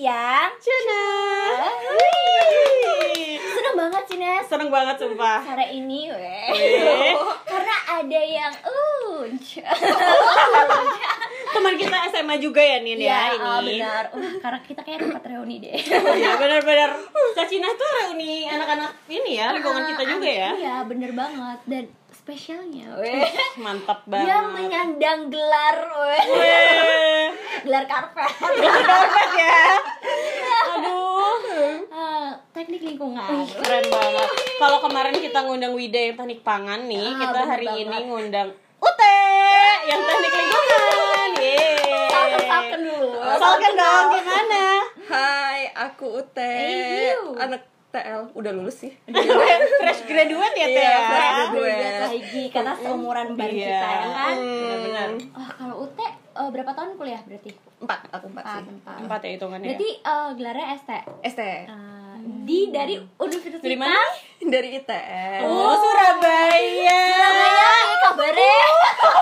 siang. Cina. Seneng banget sih Nes Seneng banget sumpah. sore ini weh. Karena ada yang unc. Teman kita SMA juga ya Nin ya, ah, ini. benar. Uh, karena kita kayak tempat reuni deh. Iya benar-benar. Cacina tuh reuni anak-anak ini ya, lingkungan kita juga ya. Iya, bener banget. Dan spesialnya weh. Mantap banget. menyandang gelar weh. Weh. Gelar karpet. Karpet ya. Aduh. Ah, teknik lingkungan. Keren banget. Kalau kemarin kita ngundang Wida yang teknik pangan nih, Ah, kita hari banget. ini ngundang Ute yang teknik lingkungan. Yeay. Salken dulu. Salken dong, gimana? Hai, aku Ute. Hey. Anak TL udah lulus sih. Fresh graduate ya, Teh? Iya, ya? fresh Graduate lagi karena seumuran bareng Iya. kita ya kan. Benar-benar. Oh, kalau Ute eh, berapa tahun kuliah berarti? Empat, aku empat Empat, sih. empat. Empat ya hitungannya. Berarti eh, gelarnya ST. ST Eh, di dari universitas Dari mana? dari ITS. Oh, Surabaya. Surabaya nih kabarnya.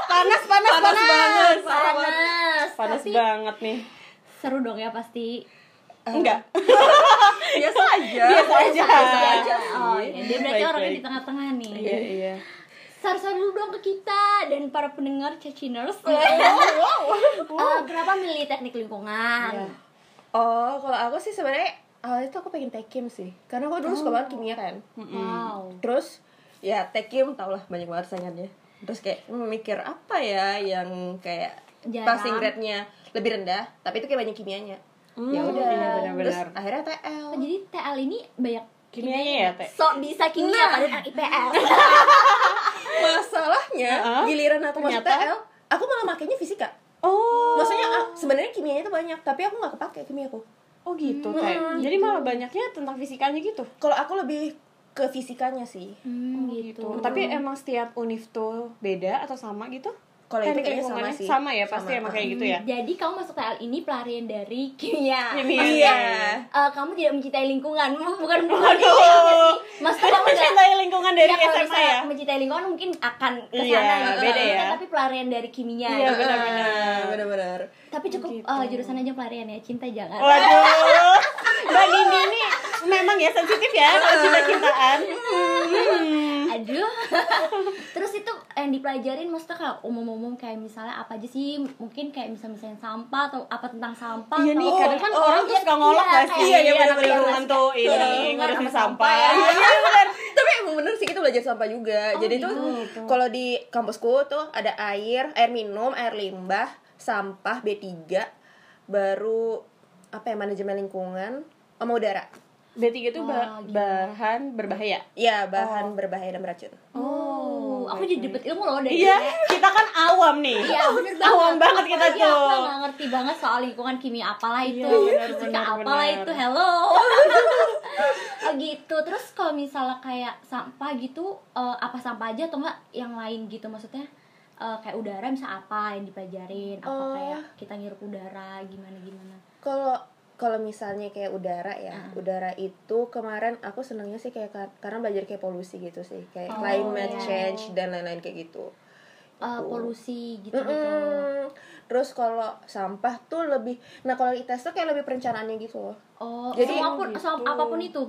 Panas, panas, panas, Panas banget. Panas. Panas Tapi banget nih. seru dong ya pasti. Enggak. Biasa aja. Biasa aja. Biasa aja. Oh, iya. Dia berarti Baik, orangnya baik. di tengah-tengah nih. Iya, iya. Share-share dulu dong ke kita dan para pendengar Caciners. Oh, Eh, kenapa milih teknik lingkungan? Iya. Oh, kalau aku sih sebenarnya awalnya tuh aku pengen tekim sih. Karena aku dulu suka banget kimia kan. Wow. Terus ya tekim tau lah banyak banget saingannya. Terus kayak hmm, mikir apa ya yang kayak Jarang. passing grade-nya lebih rendah, tapi itu kayak banyak kimianya. ya udah. iya, Terus akhirnya TL. Oh, jadi TL ini banyak Kimianya ya, Teh? sok bisa kimia Nah. padahal anak IPS. Masalahnya Heeh. giliran aku masuk? TL, aku malah makainya fisika. Oh. Maksudnya ah, sebenarnya kimianya itu banyak, tapi aku nggak kepake kimia aku. Oh gitu, Teh. Jadi malah banyaknya tentang fisikanya gitu. Kalau aku lebih ke fisikanya sih. Hmm, gitu. gitu. Tapi emang setiap univ tuh beda atau sama gitu? Kalau itu Teknik kayaknya sama sih. Sama ya, pasti Sama. emang kayak gitu ya. Jadi kamu masuk TL ini pelarian dari kimia. Kimia. Iya. Eh, kamu tidak mencintai lingkungan, bukan bukan sih. Maksudnya kamu Mencintai lingkungan dari kalau SMA ya. mencintai lingkungan mungkin akan ke sana Iya, gitu. beda ya. kan tapi pelarian dari kimia. Iya, gitu. benar-benar. Benar-benar. Tapi cukup Gitu. eh, jurusan aja pelarian ya, cinta jangan. Waduh. Mbak Dini ini memang ya sensitif ya kalau cinta-cintaan. Hmm. Aduh. Terus itu yang dipelajarin maksudnya kayak umum-umum kayak misalnya apa aja sih? Mungkin kayak misal-misalnya sampah atau apa tentang sampah Iya nih, kadang kan oh, orang tuh suka ngolok iya, gak sih? kayak- iya, Iya, benar. tuh Iya, ini ngurusin sama sampah. Iya, benar. Tapi emang bener sih kita belajar sampah juga. Oh, Jadi gitu. tuh kalau di kampusku tuh ada air, air minum, air limbah, sampah B3, baru apa ya manajemen lingkungan, sama udara. B3 itu ba- Wah, gila. bahan berbahaya. Ya, bahan berbahaya dan beracun. Oh, aku jadi dapet ilmu loh dari Iya, kita kan awam nih. Iya bener banget Awam banget kita Apalagi aku tuh. nggak ngerti banget soal lingkungan kimia apalah itu Iya, benar, Fisika benar, apalah itu Hello oh, gitu Terus kalau misalnya kayak sampah gitu eh, Apa sampah aja atau enggak yang lain gitu Maksudnya eh, kayak udara bisa apa yang dipelajarin Apa Oh. kayak kita ngirup udara gimana-gimana Kalau kalau misalnya kayak udara ya, Ah. udara itu kemarin aku senangnya sih kayak kar- karena belajar kayak polusi gitu sih, kayak Oh, climate iya. change dan lain-lain kayak gitu. Eh, Gitu. Polusi gitu-gitu Mm-mm. Terus kalau sampah tuh lebih, nah kalau ITS tuh kayak lebih perencanaannya gitu loh. Oh, Jadi- apa pun, gitu. sama- apa pun itu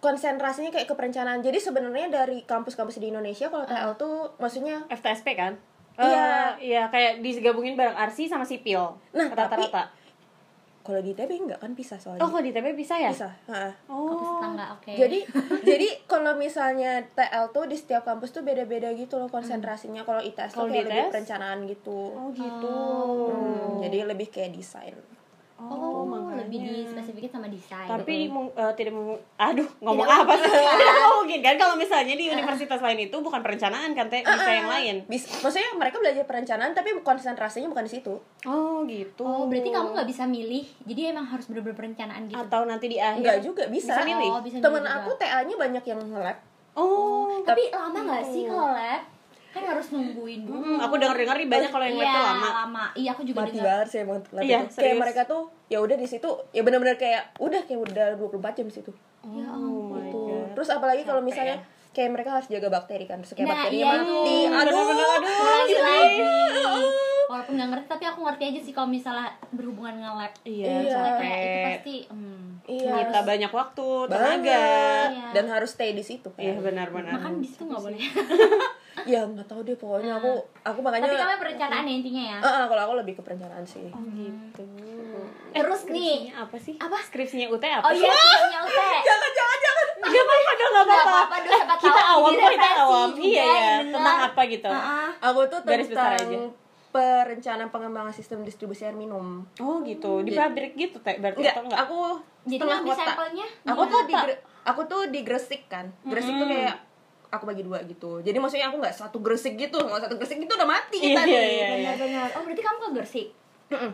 Konsentrasinya kayak ke perencanaan. Jadi sebenarnya dari kampus-kampus di Indonesia kalau TL tuh maksudnya FTSP kan? Iya. Eh, iya kayak digabungin bareng arsi sama sipil. Nah, rata-rata. Kalau di ITB enggak kan bisa soalnya. Oh, kalau di TP bisa ya? bisa. Ha. Oh. tetangga, oke Jadi jadi kalau misalnya TL tuh di setiap kampus tuh beda-beda gitu loh konsentrasinya. Kalau ITS tuh Kalau kayak di lebih perencanaan gitu. Oh, gitu. Hmm, jadi lebih kayak desain. Oh, makanya. Lebih di spesifikin sama desain Tapi mung- eh, tidak mung- aduh ngomong Tidak apa sih? Tidak mungkin kan kalau misalnya di universitas lain itu bukan perencanaan kan teh bisa yang lain. Bis, maksudnya mereka belajar perencanaan tapi konsentrasinya bukan di situ. Oh gitu. Oh, berarti kamu nggak bisa milih. Jadi emang harus bener-bener perencanaan gitu. atau nanti di akhir Enggak juga bisa. Bisa milih? Oh, bisa Temen milih aku juga. TA-nya banyak yang nge-lab. Oh, Tapi lama nggak sih kalau lab? Kan harus nungguin dulu. Hmm, aku denger-denger nih banyak kalau yang lab iya, tuh lama. lama. Iya, aku juga Mati dengar. banget sih emang lab Iya, itu. Kayak mereka tuh ya udah di situ ya benar-benar kayak udah kayak udah 24 jam di situ. Ya Oh my Gitu. god. Terus apalagi kalau misalnya kayak mereka harus jaga bakteri kan terus kayak Nah, bakterinya iya mati itu. aduh Bener-bener, aduh. Lagi lagi. walaupun nggak ngerti tapi aku ngerti aja sih kalau misalnya berhubungan dengan lab Iya, Iya. Soalnya kayak itu pasti hmm, Iya. Kita banyak waktu, tenaga. Iya. dan harus stay di situ kan Iya benar-benar. makan di situ nggak boleh ya nggak tahu deh pokoknya aku aku makanya tapi kamu perencanaan ya intinya ya Ah, ah, kalau aku lebih ke perencanaan sih Oh gitu. terus nih apa sih? Apa? Skripsinya UT apa? oh iya skripsinya UT jangan jangan jangan Gak apa-apa dong, Nggak apa-apa. Kita awam kita awam. Iya, iya. dengar. Tentang apa gitu? Ah, aku tuh Garis besar tentang aja. perencanaan pengembangan sistem distribusi air minum Oh gitu, di Jadi- pabrik gitu teh berarti enggak atau enggak? aku jadi setengah kota sampelnya aku gimana? tuh di aku tuh di Gresik kan Gresik tuh Mm-mm. kayak aku bagi dua gitu. Jadi maksudnya aku nggak satu Gresik gitu kalau satu Gresik itu udah mati Iya, kita iya, nih. iya. benar-benar. Oh berarti kamu ke Gersik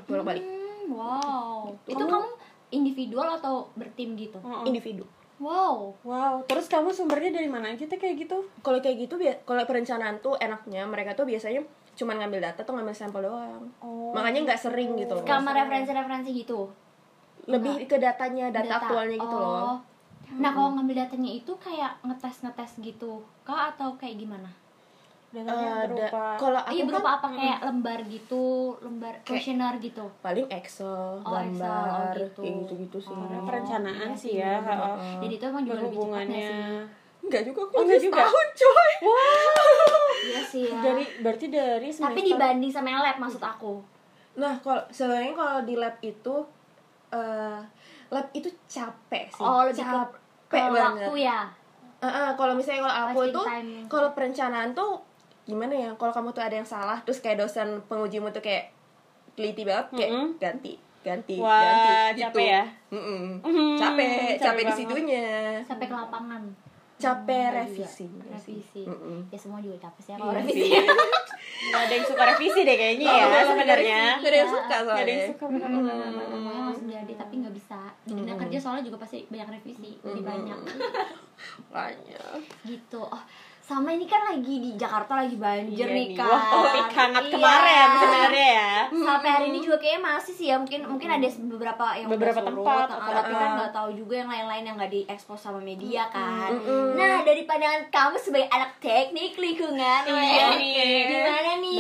bolak balik Hmm, wow. Itu Kamu- kamu individual atau bertim gitu? Individu. Wow. Wow, terus kamu sumbernya dari mana aja teh kayak gitu? kalau kayak gitu kalau perencanaan tuh enaknya mereka tuh biasanya cuman ngambil data tuh ngambil sampel doang. Oh. makanya nggak sering gitu loh. Sama referensi-referensi gitu? Lebih ke datanya data, Data. aktualnya gitu Oh. loh nah kalau ngambil datanya itu kayak ngetes ngetes gitu kah atau kayak gimana Datanya Eh, da- berupa kalau aku iya kan berupa apa kayak lembar gitu lembar kuesioner gitu paling Excel, Oh, Excel, oh, gambar, gitu. kayak gitu-gitu sih. Oh. perencanaan Iya sih ya. heeh. jadi itu emang juga lebih sih Enggak juga, aku Oh, juga? setahun, coy. iya sih ya Dari berarti dari tapi semester dibanding sama yang lab maksud aku Nah, kalau sebenarnya kalau di lab itu eh lab itu capek sih. oh lebih capek ke banget. waktu ya Eh, eh, kalau misalnya kalau aku Wasting tuh time. kalau perencanaan tuh gimana ya? Kalau kamu tuh ada yang salah terus kayak dosen pengujimu tuh kayak teliti banget kayak Mm-mm. ganti, ganti, Wah, ganti gitu. capek ya? Mm-mm. Mhm, Capek, capek capek di situnya. sampai ke lapangan Capek Hmm, revisi. revisi Mm-mm. ya semua juga capek sih ya kalau Iya revisi. Nggak ada yang suka revisi deh kayaknya Oh, ya sebenarnya. Gak ada yang suka Nggak ada yang soalnya. suka benar-benar. semuanya langsung jadi tapi nggak bisa di dunia kerja soalnya juga pasti banyak revisi jadi banyak Makanya. gitu oh sama ini kan lagi di Jakarta lagi banjir Iya nih kan Wah, topik hangat Iya. kemarin sebenarnya ya. sampai hari ini juga kayaknya masih sih ya mungkin mungkin ada beberapa yang Beberapa surut, tempat, uh, atau- tapi kan nggak tahu juga yang lain-lain yang nggak diekspos sama media kan Mm-mm. nah dari pandangan kamu sebagai anak teknik lingkungan Iya nih. gimana nih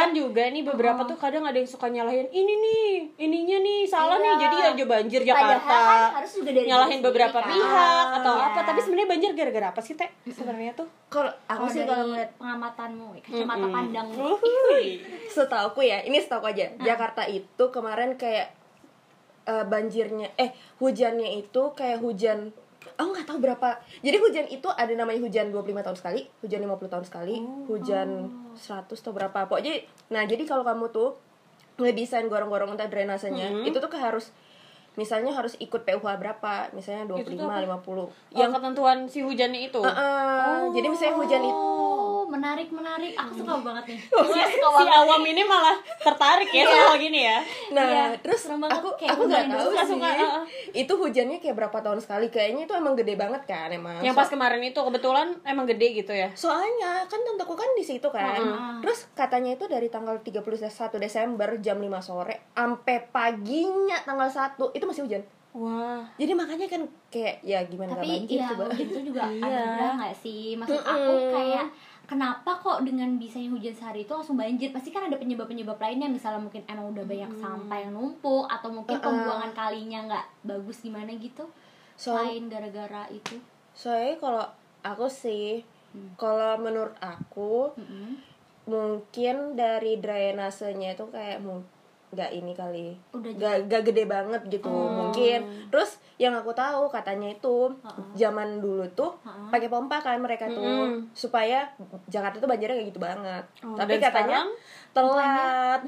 Kan juga nih beberapa tuh kadang ada yang suka nyalahin ini nih, ininya nih salah Iya. nih. Jadi aja banjir Padahal Jakarta. kan harus juga dari nyalahin diri beberapa kan? pihak atau Iya. apa. Tapi sebenarnya banjir gara-gara apa sih, Teh? Sebenarnya tuh. Kalau aku sih kalau ngeliat pengamatanmu kacamata Mm-mm. pandangmu setauku ya ini setauku aja Jakarta itu kemarin kayak eh, banjirnya eh hujannya itu kayak hujan aku nggak tahu berapa. Jadi hujan itu ada namanya hujan 25 tahun sekali hujan 50 tahun sekali hujan 100 atau berapa. Pokoknya nah jadi kalau kamu tuh ngedesain gorong-gorong entah drainasenya Mhm. itu tuh harus misalnya harus ikut PUH berapa misalnya Itu 25 tuh apa? 50 Yang ketentuan si hujannya itu. Eh, eh, jadi misalnya hujan itu oh menarik menarik aku suka banget nih Oh, si, suka si banget awam ini malah tertarik ya soal gini ya. Nah, Iya, terus serem banget. aku Kayak aku nggak tahu suka, sih. suka, uh-uh. Itu hujannya kayak berapa tahun sekali? Kayaknya itu emang gede banget kan emang. Yang pas kemarin itu kebetulan emang gede gitu ya. Soalnya kan tentuku kan di situ kan. Mm-mm. Terus katanya itu dari tanggal 31 Desember jam 5 sore sampai paginya tanggal 1 itu masih hujan. Wah. Jadi makanya kan kayak ya gimana tapi banjir ya coba. hujan itu juga Iya. anugerah nggak sih maksud aku kayak kenapa kok dengan bisanya hujan sehari itu langsung banjir pasti kan ada penyebab-penyebab lainnya misalnya mungkin emang udah banyak sampah yang numpuk atau mungkin Uh-uh. pembuangan kalinya nggak bagus gimana gitu So- selain gara-gara itu Soalnya kalau aku sih kalau menurut aku Mm-mm. mungkin dari drainasenya itu kayak mu- nggak ini kali Udah nggak nggak gede banget gitu Oh. mungkin terus yang aku tahu katanya itu Heeh. zaman dulu tuh Heeh. pakai pompa kan mereka tuh Mm-mm. supaya Jakarta tuh banjirnya kayak gitu banget Oh, tapi katanya sekarang? telat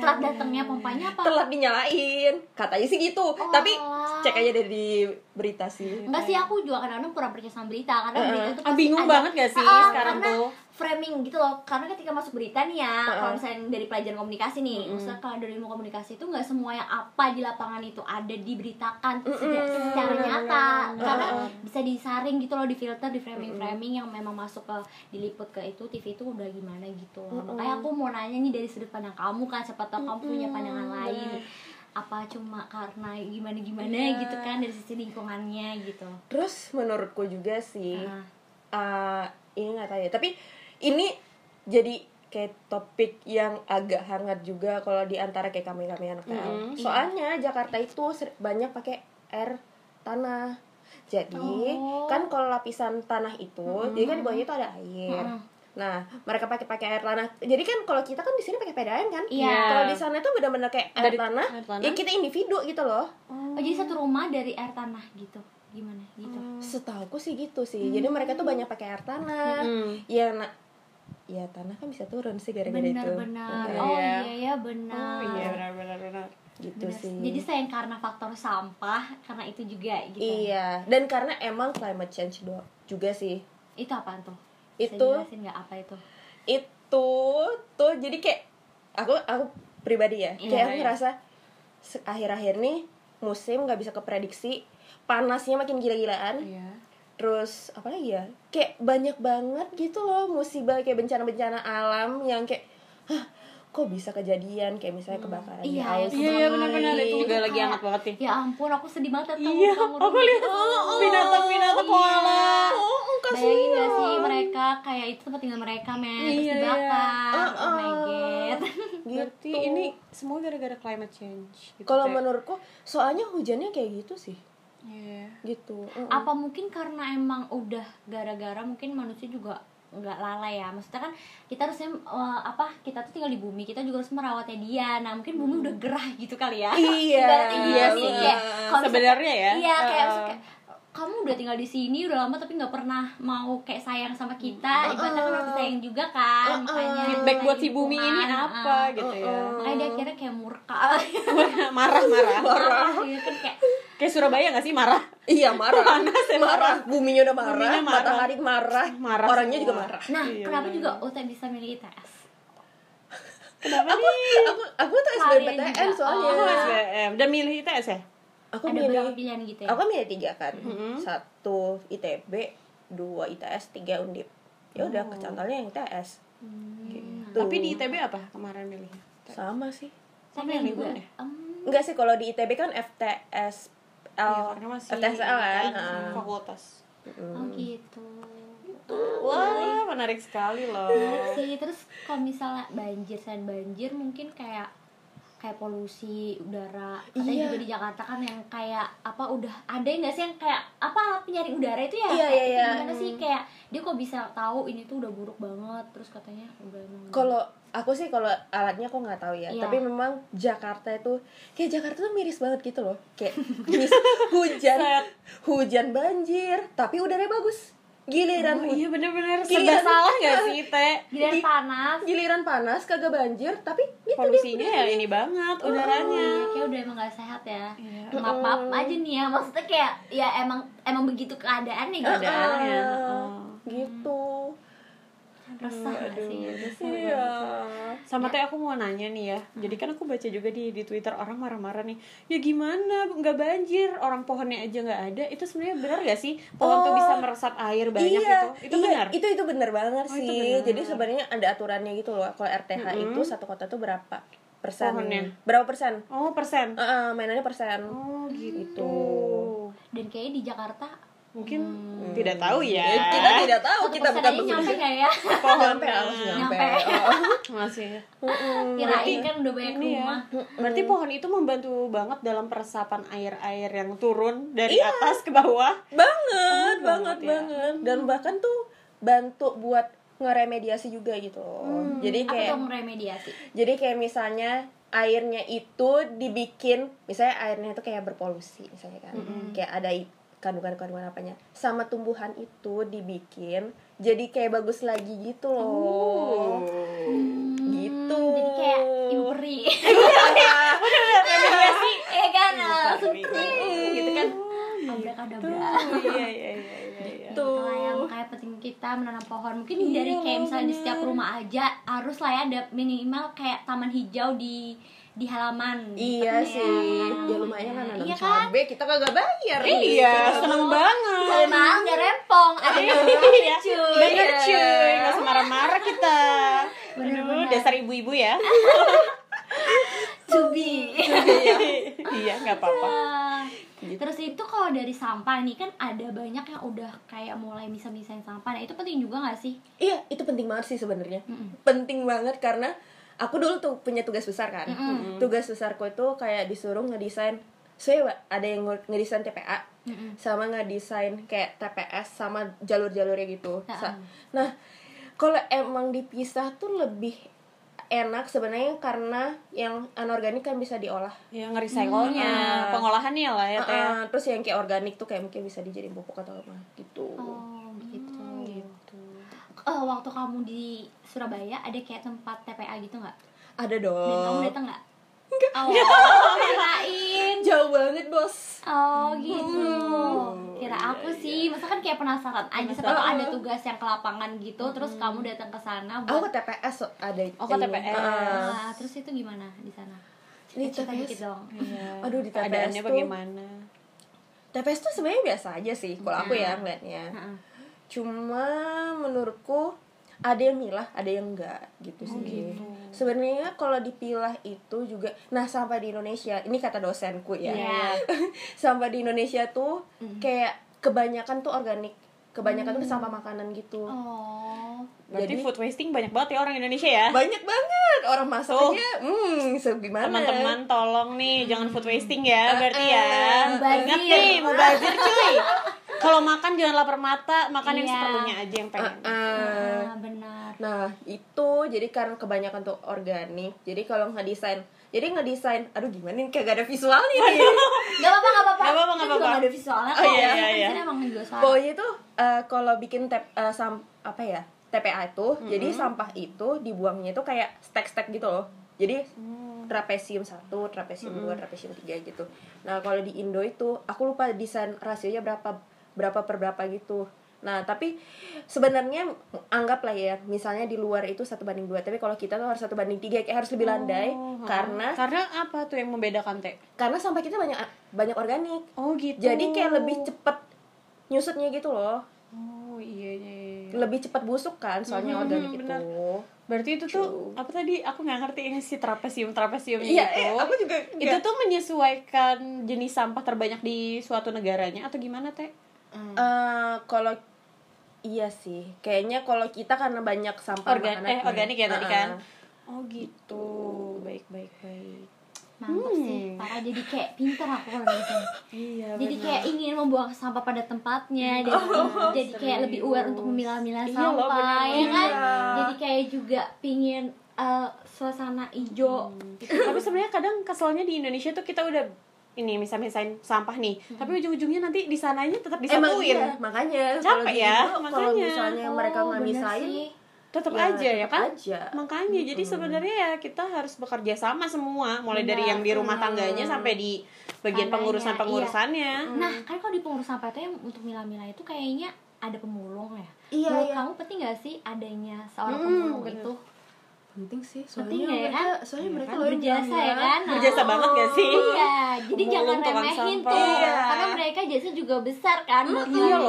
telat datangnya pompanya apa telat dinyalain katanya sih gitu tapi alah. cek aja dari berita sih Enggak sih aku juga kadang-kadang kurang percaya sama berita karena berita itu Ah, bingung ada- banget gak sih Ah, sekarang karena tuh? Framing gitu loh. Karena ketika masuk berita nih ya Heeh. kalau misalnya dari pelajaran komunikasi nih maksudnya kalau dari ilmu komunikasi itu nggak semua yang apa di lapangan itu ada diberitakan secara, secara nyata. Karena bisa disaring gitu loh di filter di framing framing yang memang masuk ke diliput ke itu TV itu udah gimana gitu loh. makanya aku mau nanya nih dari sudut pandang kamu kan siapa tahu kamu punya pandangan lain. Apa cuma karena gimana gimana Iya. gitu kan dari sisi lingkungannya gitu. Terus menurutku juga sih Ah. eh, ini nggak tahu ya tapi ini jadi kayak topik yang agak hangat juga kalau di antara kayak kami kami anak PL. Soalnya Jakarta itu banyak pakai air tanah. Jadi Oh. kan kalau lapisan tanah itu, jadi kan di bawahnya itu ada air. Mm-mm. Nah, mereka pakai pakai air tanah. Jadi kan kalau kita kan di sini pakai PDAM kan? Iya. Kalau di sana itu benar-benar kayak air Dari tanah. air tanah? Ya kita individu gitu loh. Oh, jadi satu rumah dari air tanah gitu. Gimana gitu? Setahuku sih gitu sih. Jadi mereka tuh banyak pakai air tanah. Hmm. Ya ya tanah kan bisa turun sih gara-gara itu. Benar-benar. Iya, Oh Iya. ya benar. Iya benar benar benar. gitu Benar. sih. Jadi selain karena faktor sampah, karena itu juga gitu. Iya, dan karena emang climate change do- juga sih. Itu apa tuh? Itu- nggak apa itu? Itu tuh jadi kayak aku aku pribadi ya, Iya, kayak aku iya. ngerasa akhir-akhir nih musim nggak bisa keprediksi, panasnya makin gila-gilaan. Iya. Terus apa lagi ya? Kayak banyak banget gitu loh musibah kayak bencana-bencana alam yang kayak Hah, kok bisa kejadian kayak misalnya kebakaran di Iya, Australia. Iya iya benar benar itu juga lagi hangat banget nih. Ya ampun, aku sedih banget liat Iya, aku lihat binatang-binatang koala. Oh, oh, kasihan. Bayangin gak sih mereka kayak itu tempat tinggal mereka men Iya, iya. dibakar. Uh, Oh my uh. god. Berarti Gitu. ini semua gara-gara climate change. Gitu, Kalau menurutku soalnya hujannya kayak gitu sih. Iya. Gitu. Mm-mm. Apa mungkin karena emang udah gara-gara mungkin manusia juga nggak lalai ya maksudnya kan kita harusnya eh, apa kita tuh tinggal di bumi kita juga harus merawatnya dia nah mungkin bumi udah gerah gitu kali ya Iya, gitu iya sih, misalkan- Sebenarnya ya. iya kayak uh, kayak, kamu udah tinggal di sini udah lama tapi nggak pernah mau kayak sayang sama kita ibaratnya kan harus disayang juga kan makanya feedback buat si sayang bumi ini lingkungan, apa uh, gitu ya. makanya dia akhirnya kayak murka Marah-marah. marah gitu kan kayak Kayak Surabaya gak sih marah? Iya marah. Panas ya, marah. Buminya udah marah, Buminya marah. matahari marah, Marah orangnya semua. juga marah. nah Iya, kenapa benar. juga Uta bisa milih ITS Kenapa Aku nih? aku aku tuh SBMPTN soalnya. Oh, Oh. SBM. Dan milih ITS ya? Aku ada milih berapa pilihan gitu ya aku milih tiga kan. Mm-hmm. Satu ITB, dua ITS, tiga Undip. Ya udah Oh. kecantolnya yang ITS. Hmm. Gitu. Tapi di ITB apa kemarin milihnya? sama sih. Sama yang juga ya? Enggak sih kalau di ITB kan FTS Iya, L, karena masih FTSL kan. fakultas. Mm. oh gitu Wah, menarik sekali loh. Menarik sih terus kalau misalnya banjir selain banjir mungkin kayak kayak polusi udara katanya Iya. juga di Jakarta kan yang kayak apa udah ada nggak sih yang kayak apa alat penyaring udara itu ya Iya, iya, iya. gimana sih kayak dia kok bisa tahu ini tuh udah buruk banget terus katanya udah Kalau aku sih kalau alatnya aku nggak tahu ya, Iya. tapi memang Jakarta itu kayak Jakarta tuh miris banget gitu loh. Kayak mis- hujan, hujan banjir, tapi udaranya bagus. Giliran Oh, iya bener-bener serba salah gak sih Teh? giliran panas giliran panas kagak banjir, tapi gitu Polusinya ya ini banget udaranya. Iya, kayak udah emang gak sehat ya Iya. maaf maaf aja nih ya maksudnya kayak ya emang emang begitu keadaannya gitu Keadaannya. Heeh. gitu. Resah gak sih resah Iya. Sama teh aku mau nanya nih ya. Jadi kan aku baca juga di di Twitter orang marah-marah nih. Ya gimana nggak banjir, orang pohonnya aja nggak ada. Itu sebenarnya benar gak sih? Pohon tuh Oh. bisa meresap air banyak iya, gitu. Itu iya, benar. Itu itu benar banget Oh, itu sih. benar. Jadi sebenarnya ada aturannya gitu loh. Kalau RTH itu satu kota tuh berapa persen? Pohonnya. Berapa persen? Oh, persen. Heeh, mainannya persen. Oh, gitu. dan kayaknya di Jakarta Mungkin tidak tahu ya. Eh, Kita tidak tahu, satu kita bukan nyampe nggak ya Nyampe, harus nyampe. Nyampe. Oh. Masih. kirain kan udah banyak Ini ya. rumah Berarti pohon itu membantu banget dalam peresapan air-air yang turun dari atas ke bawah. banget, Oh, banget, banget ya. banget. Dan bahkan tuh bantu buat ngeremediasi juga gitu. Jadi apa kayak tuh remediasi jadi kayak misalnya airnya itu dibikin misalnya airnya itu kayak berpolusi misalnya kan kayak ada kandungan-kandungan apanya. Sama tumbuhan itu dibikin jadi kayak bagus lagi gitu loh. Gitu. Hmm, jadi kayak imperi remediasi ya kan? Langsung Imperi. gitu kan. Abrakadabra Iya, iya, iya, iya, iya. Yang kayak penting kita menanam pohon. Mungkin dari kayak misalnya di setiap rumah aja harus lah ya ada minimal kayak taman hijau di di halaman iya sih ya lumayan kan nanam iya kan cabe kita kagak bayar Iya, seneng banget. Mahal nggak rempong ada yang Iya, cuy bener cuy, nggak usah marah-marah kita. Bener-bener. Aduh, dasar ibu-ibu ya. to be iya, nggak apa-apa. Gitu. Terus itu kalau dari sampah nih kan ada banyak yang udah kayak mulai bisa-misain sampah. Nah, itu penting juga gak sih? Iya, itu penting banget sih sebenarnya. Mm-mm. Penting banget karena aku dulu tuh punya tugas besar kan. Mm-mm. Tugas besarku itu kayak disuruh ngedesain saya ada yang nge- ngedesain TPA Mm-mm. sama ngedesain kayak TPS sama jalur-jalurnya gitu. Ha-ha. Sa- Nah, kalau emang dipisah tuh lebih enak sebenarnya karena yang anorganik kan bisa diolah. ya nge-recycle-nya Hmm. pengolahannya lah ya teh Uh-uh, terus yang kayak organik tuh kayak mungkin bisa dijadiin pupuk atau apa gitu. Oh, gitu Eh, waktu kamu di Surabaya ada kayak tempat TPA gitu nggak? Ada Dan dong. kamu datang nggak? Enggak. Oh, kirain. Jauh banget, Bos. Oh gitu. Hmm. Kira aku sih, masa kan kayak penasaran aja siapa tahu ada tugas yang ke lapangan gitu, terus kamu datang ke sana Aku buat ke TPS so- ada Oh, ke ini. TPS. Uh-uh. Ah, terus itu gimana di sana? Di Cerita TPS. dikit dong. Iya. Aduh, di TPS keadaannya tuh- bagaimana TPS tuh sebenarnya biasa aja sih kalau aku ya ngeliatnya. Heeh. Cuma menurutku ada yang milah, ada yang enggak gitu sih. Sebenarnya kalau dipilah itu juga nah sampah di Indonesia, ini kata dosenku ya. Iya. sampah di Indonesia tuh kayak kebanyakan tuh organik. Kebanyakan tuh sampah makanan gitu. Oh. berarti Jadi- food wasting banyak banget ya orang Indonesia ya Banyak banget orang masak Tuh. aja. Hmm, segimana? teman-teman tolong nih jangan food wasting ya berarti ya Mubazir. ingat nih mubazir cuy kalau makan jangan lapar mata makan yang Iya. seperlunya aja yang pengen Uh, Ah, benar. Nah itu jadi karena kebanyakan tuh organik Jadi kalau ngedesain Jadi ngedesain Aduh gimana nih Kagak ada visualnya nih Gak apa-apa, gak apa-apa. Gak apa-apa, Kan gak juga apa-apa. nggak ada visualnya Oh, kok. iya, Kan iya, iya. emang suara. Pokoknya tuh eh, Kalau bikin tep, eh, sam, Apa ya TPA itu Jadi sampah itu Dibuangnya itu kayak Stack-stack gitu loh Jadi trapesium 1, trapesium 2, trapesium 3 gitu Nah kalau di Indo itu Aku lupa desain rasionya berapa Berapa per berapa gitu. Nah tapi sebenarnya anggaplah ya misalnya di luar itu satu banding dua tapi kalau kita tuh harus satu banding tiga kayak harus lebih landai Oh, karena karena apa tuh yang membedakan teh? Karena sampah kita banyak banyak organik. Oh gitu. Jadi kayak lebih cepet nyusutnya gitu loh. Oh iya iya, iya. lebih cepat busuk kan soalnya Mhm, organik benar. itu. Berarti itu tuh apa tadi? Aku nggak ngerti yang si trapesium trapesium iya gitu. eh, aku juga itu tuh menyesuaikan jenis sampah terbanyak di suatu negaranya atau gimana teh Eh, kalau iya sih. Kayaknya kalau kita karena banyak sampah Organ makanan eh organik ya tadi Uh-uh. kan oh gitu. Baik baik baik. Mantap sih, parah jadi kayak pinter aku kalau gitu. iya Jadi kayak ingin membuang sampah pada tempatnya, jadi, jadi kayak lebih aware untuk memilah-milah Iya loh, sampah, benar ya kan? Jadi kayak juga pingin eh, suasana hijau. tapi sebenarnya kadang keselnya di Indonesia tuh kita udah ini misal misain sampah nih tapi ujung-ujungnya nanti di sananya tetap Emang disatuin iya, makanya Capek kalau ya, kalau makanya. misalnya mereka Oh, nggak bener misain sih. tetap Ya, aja ya tetap kan aja. makanya jadi sebenarnya ya kita harus bekerja sama semua mulai dari Benar. yang di rumah tangganya sampai di bagian Tandanya, pengurusan pengurusannya Nah, kan kalau di pengurus sampah itu yang untuk milah-milah itu kayaknya ada pemulung ya. Iya, Menurut iya. kamu penting gak sih adanya seorang Hmm, pemulung bener. itu? Penting sih Penting soalnya ya mereka kan? soalnya Iya mereka kan? loh yang berjasa ya kan? Nah, Berjasa banget gak sih? Iya, jadi Pemulung, jangan remehin sampah. tuh, Iya. karena mereka jasa juga besar kan buat iya milah-milah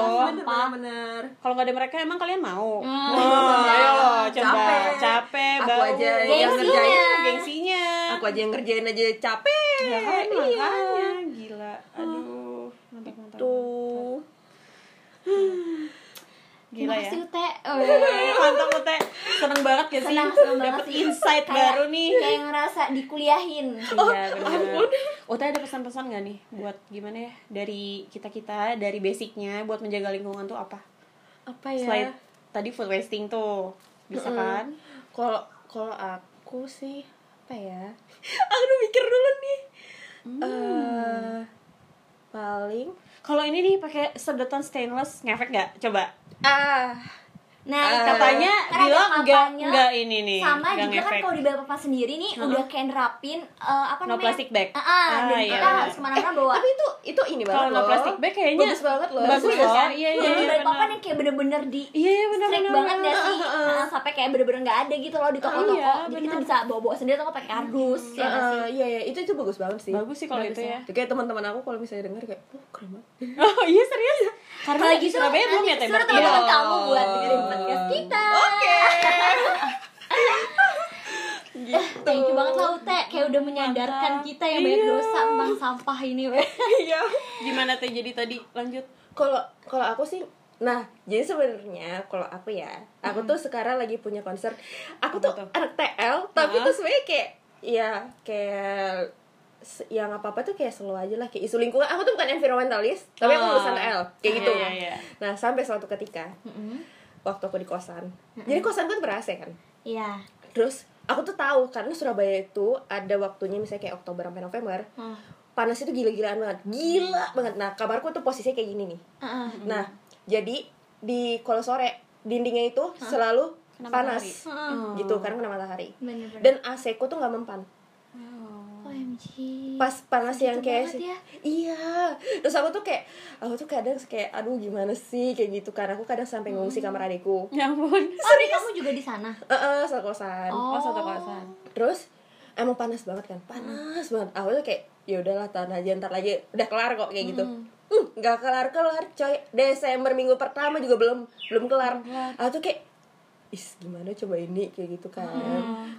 loh. bener kalau nggak ada mereka emang kalian mau Hmm. oh, ayo loh coba Capek. capek, Aku bau aja yang Gengsinya. ngerjain gengsinya aku aja yang ngerjain aja capek ya kan iya makanya gila aduh mantap mantap tuh gila Terima ya. Ute. Oh, mantap Ute. Seneng banget gak sih? Senang, senang banget dapet sih. insight Kayak- baru nih. Kayak ngerasa dikuliahin. iya benar Ute ada pesan-pesan gak nih buat gimana ya? Dari kita kita dari basicnya buat menjaga lingkungan tuh apa? Apa ya? Selain tadi food wasting tuh. Bisa Mm-mm. kan? Kalau kalau aku sih apa ya? Aku mikir dulu nih. Eh, paling kalau ini nih pakai sedotan stainless ngefek nggak? Coba. Ah Nah, Eh, katanya kan bilang nggak kampanye. nggak ini nih sama juga kan kalau di Balikpapan sendiri nih Heeh. udah kayak nerapin eh, apa No namanya? plastic bag. Ah, ah, Ah, dan iya, kita harus ke mana-mana bawa. tapi itu itu ini banget kalau no plastic bag kayaknya bagus banget loh bagus loh kan? iya iya di iya Balikpapan benar. yang kayak bener-bener di iya iya benar strict benar banget ya sih Nah, sampai kayak bener-bener nggak ada gitu loh di toko-toko Iya, jadi kita bisa bawa-bawa sendiri atau pakai kardus ya sih Eh, iya iya itu itu bagus banget sih bagus sih kalau itu ya. ya kayak teman-teman aku kalau misalnya denger kayak oh keren banget oh iya serius karena kalau di gitu Surabaya belum ya nanti teh suruh berarti ya? teman-teman Iya. kamu buat dengerin podcast kita oke gitu thank you banget lah Ute kayak udah menyadarkan Mantap. kita yang banyak Iya. dosa tentang sampah ini weh iya Gimana teh jadi tadi lanjut? kalau kalau aku sih nah jadi sebenarnya kalau aku ya aku tuh sekarang lagi punya concern aku Apa tuh tuh? anak TL tapi Hah? tuh sebenarnya kayak ya kayak yang apa apa tuh kayak slow aja lah kayak isu lingkungan aku tuh bukan environmentalist tapi aku Oh. lulusan TL kayak gitu Iya, iya, iya. nah sampai suatu ketika waktu aku di kosan. Jadi kosan gue tuh ber AC kan? Iya. Terus aku tuh tahu karena Surabaya itu ada waktunya misalnya kayak Oktober sampai November Hmm. panas itu gila-gilaan banget. Gila banget. Nah kamarku tuh posisinya kayak gini nih. Heeh. Nah, jadi di kalau sore dindingnya itu selalu Kena panas. Heeh. gitu karena kena matahari. bener-bener. Dan AC ku tuh nggak mempan. OMG Pas panas yang kayak banget ya? iya. Terus aku tuh kayak aku tuh kadang kayak aduh gimana sih? Kayak gitu karena aku kadang sampai ngungsi kamar adikku. Ya ampun. oh adik kamu juga di sana? Heeh, satu kosan. Oh, satu kosan. Terus emang panas banget kan? Panas banget. Aku tuh kayak ya udahlah tahan aja ntar lagi udah kelar kok kayak gitu. Hmm, nggak kelar kelar coy. Desember minggu pertama juga belum belum kelar. Aku tuh kayak is gimana coba ini? Kayak gitu kan.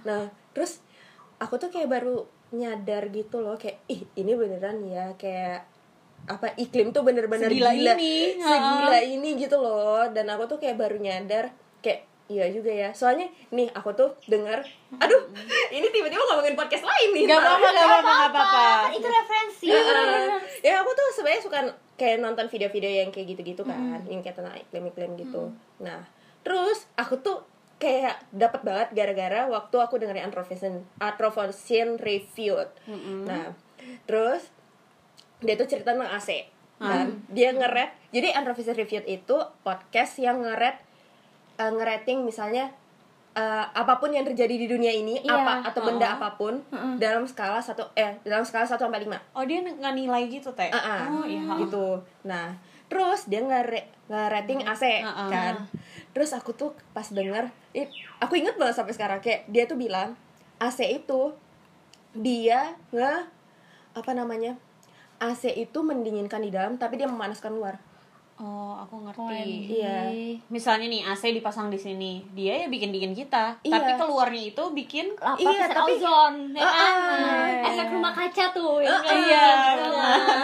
Nah terus aku tuh kayak baru nyadar gitu loh kayak ih ini beneran ya kayak apa iklim tuh bener-bener Segila gila ini, segila ini gitu loh. Dan aku tuh kayak baru nyadar kayak iya juga ya. Soalnya nih aku tuh denger aduh ini tiba-tiba ngomongin podcast lain nih. Gak apa-apa, gak apa-apa, gak apa-apa. kan itu referensi. Heeh. ya aku tuh sebenarnya suka kayak nonton video-video yang kayak gitu-gitu kan yang kayak tentang iklim-iklim gitu. Nah terus aku tuh kayak dapat banget gara-gara waktu aku dengerin Anthropocene Anthropocene Reviewed nah terus dia tuh cerita tentang AC dan dia ngeret jadi Anthropocene Reviewed itu podcast yang ngeret eh, ngerating misalnya eh, apa pun yang terjadi di dunia ini Iya. apa atau benda Heeh. apa pun dalam skala satu eh dalam skala 1 sampai 5 Oh dia nggak nilai gitu teh? Ah, ah. Oh iya. gitu nah terus dia nge rating AC Ah, ah. kan terus aku tuh pas denger ih, aku inget banget sampai sekarang kayak dia tuh bilang AC itu dia nge apa namanya AC itu mendinginkan di dalam tapi dia memanaskan luar Oh aku ngerti. OMG. Iya. Misalnya nih AC dipasang di sini, dia ya bikin dingin kita, Iya. tapi keluarnya itu bikin lapis Iya, tapi- ozon ya Ah, kan ah. efek rumah kaca tuh ya Ah, kan? iya,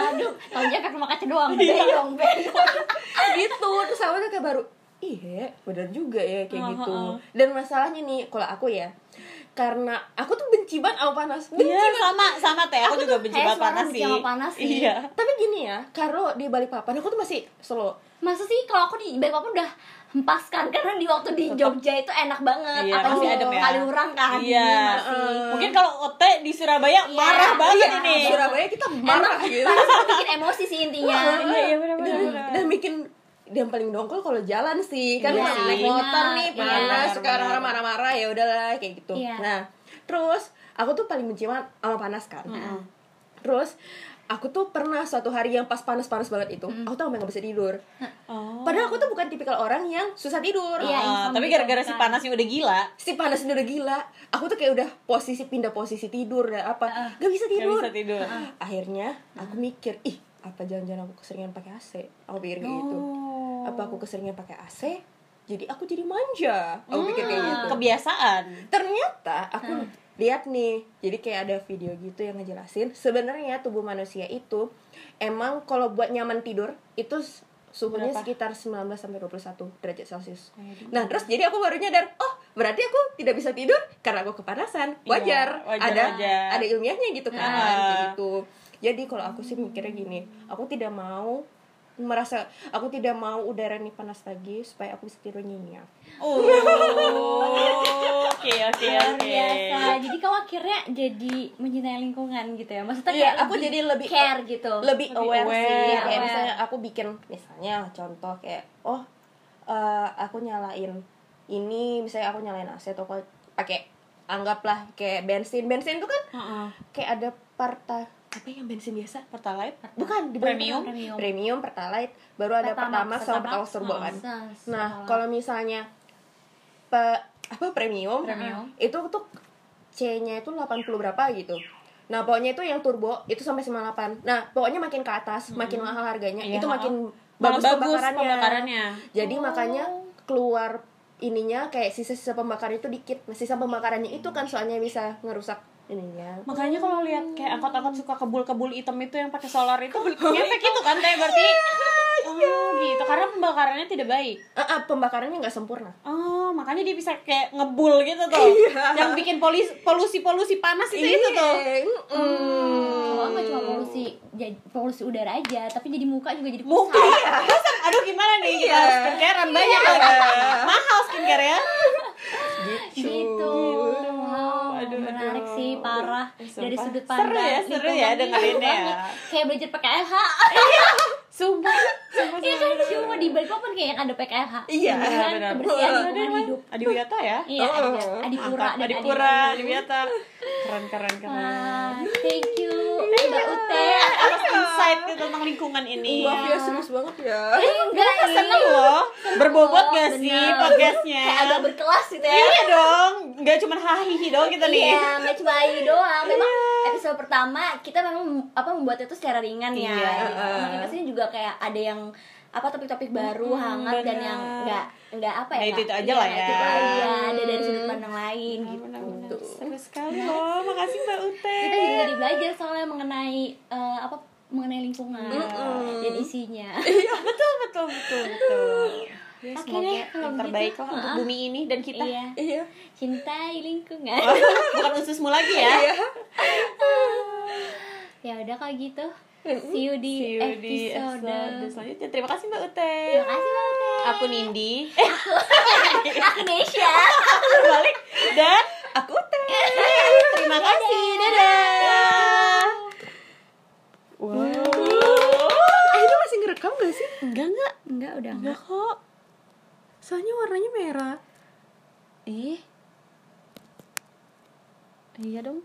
aduh taunya efek rumah kaca doang beyong beyong gitu terus aku tuh kayak baru iya bener juga ya kayak Ah, gitu dan masalahnya nih kalau aku ya karena aku tuh benci banget sama panas benci Iya sama sama teh aku, juga benci banget panas sih. sama panas sih. Iya. tapi gini ya kalau di balik papan aku tuh masih slow masa sih kalau aku di Balikpapan udah hempaskan karena di waktu di Jogja itu enak banget Iya, apalagi adem ya. Kaliurang kan Iya. masih Mungkin kalau Ote di Surabaya Iya. marah banget Iya, ini. Surabaya kita marah gitu panas bikin emosi sih intinya Iya, iya, benar, benar, dan, dan bikin yang paling dongkol kalau jalan sih. Kan Iya sih. naik motor nih Iya, panas benar, suka orang-orang marah-marah ya udahlah kayak gitu. Iya. nah terus aku tuh paling benci banget sama panas kan. Terus aku tuh pernah suatu hari yang pas panas-panas banget itu aku tuh sampai nggak bisa tidur. Oh. padahal aku tuh bukan tipikal orang yang susah tidur. Iya, Ah, insomnia tapi gara-gara si bukan. panasnya udah gila. si panas ini udah gila. Aku tuh kayak udah posisi pindah posisi tidur dan apa. Gak bisa Gak tidur. bisa tidur. akhirnya aku mikir ih apa jangan-jangan aku keseringan pakai AC aku pikir kayak gitu. Oh. apa aku keseringan pakai AC jadi aku jadi manja. Aku pikir kayak gitu. Kebiasaan. ternyata aku lihat nih jadi kayak ada video gitu yang ngejelasin sebenarnya tubuh manusia itu emang kalau buat nyaman tidur itu suhunya Berapa? sekitar 19 sampai 21 derajat celcius. Gitu. nah terus jadi aku baru nyadar oh berarti aku tidak bisa tidur karena aku kepanasan. Wajar, Iya, wajar, ada wajar. ada ilmiahnya gitu kan kayak gitu jadi kalau aku sih mikirnya gini aku tidak mau merasa aku tidak mau udara ini panas lagi supaya aku bisa tidur nyenyak Oh. Oke, oke, oke. biasa jadi kamu akhirnya jadi mencintai lingkungan gitu ya maksudnya kayak aku jadi lebih care gitu lebih, Lebih aware, aware. sih kayak Aware. misalnya aku bikin misalnya contoh kayak oh eh, aku nyalain ini misalnya aku nyalain AC atau aku pakai anggaplah kayak bensin bensin itu kan Heeh. kayak ada parta apa yang bensin biasa Pertalite? bukan di Premium? Premium. premium pertalite baru ada pertamax sama pertamax turbo kan nah kalau misalnya pe, apa premium, Premium. itu tuh C-nya itu 80 berapa gitu nah pokoknya itu yang turbo itu sampai 98 nah pokoknya makin ke atas makin mahal harganya Iya, itu makin Malah bagus, pembakarannya. pembakarannya. jadi Oh. makanya keluar ininya kayak sisa-sisa pembakaran itu dikit nah sisa pembakarannya itu kan soalnya bisa ngerusak ininya Makanya kalau lihat kayak angkot-angkot suka kebul-kebul hitam itu yang pakai solar itu ngefek itu kan teh berarti oh gitu karena pembakarannya tidak baik. Ah, ah, pembakarannya nggak sempurna Oh, makanya dia bisa kayak ngebul gitu tuh. Yang bikin polusi polusi panas itu itu tuh. Mm. Kalau nggak cuma polusi jadi polusi udara aja, tapi jadi muka juga jadi Muka. Kusam. Aduh gimana nih kita Iya. skincarean banyak lagi. Mahal skincare ya. gitu. Wow, Aduh, menarik aduh. sih parah Eh, dari sumpah. sudut Seru pandang. ya, seru lingkungan ya nih, dengerinnya seru ya. banget. Kayak belajar PKLH. Sumpah. Sumpah. Iya kan cuma di balik papan kayak ada PKLH. Iya, Kan benar. kebersihan Benar, lingkungan benar. hidup. Adiwiyata ya. Iya, Oh. Adipura dan Adipura, Adiwiyata. Keren keren keren. Thank you Mbak Ute. Atas insight gitu tentang lingkungan ini. Maaf ya serius banget ya Enggak Kita seneng loh. Berbobot gak sih podcastnya? Kayak agak berkelas gitu ya. Iya dong, nggak cuma hahihi doang kita nih. Iya, nggak cuma ini doang. Memang episode pertama kita memang apa membuat itu secara ringan ya. Iya. Makin ke sini juga kayak ada yang apa topik-topik baru Mm-mm, hangat dan bener. yang nggak nggak apa ya Nggak nggak- itu-itu aja iya, lah nggak ya. itu aja ada dari sudut pandang lain gitu Benar-benar seru sekali loh. Makasih Mbak Ute. kita jadi jadi belajar soalnya mengenai eh, apa mengenai lingkungan Mm-mm. dan isinya betul betul betul betul. Ya, Oke semoga deh, kalau yang terbaik gitu. lah untuk bumi ini dan kita. iya Iya cintai lingkungan Bukan ususmu lagi ya. Iya ya udah kalau gitu see you di See you di episode episode selanjutnya. Terima kasih Mbak Ute. terima kasih banget Aku Nindi. Eh, aku Nesha balik dan Aku teh terima kasih. Dadah. Wow. Eh itu masih ngerekam gak sih? Enggak enggak. enggak udah Enggak kok. Soalnya warnanya merah Ih. Iya dong.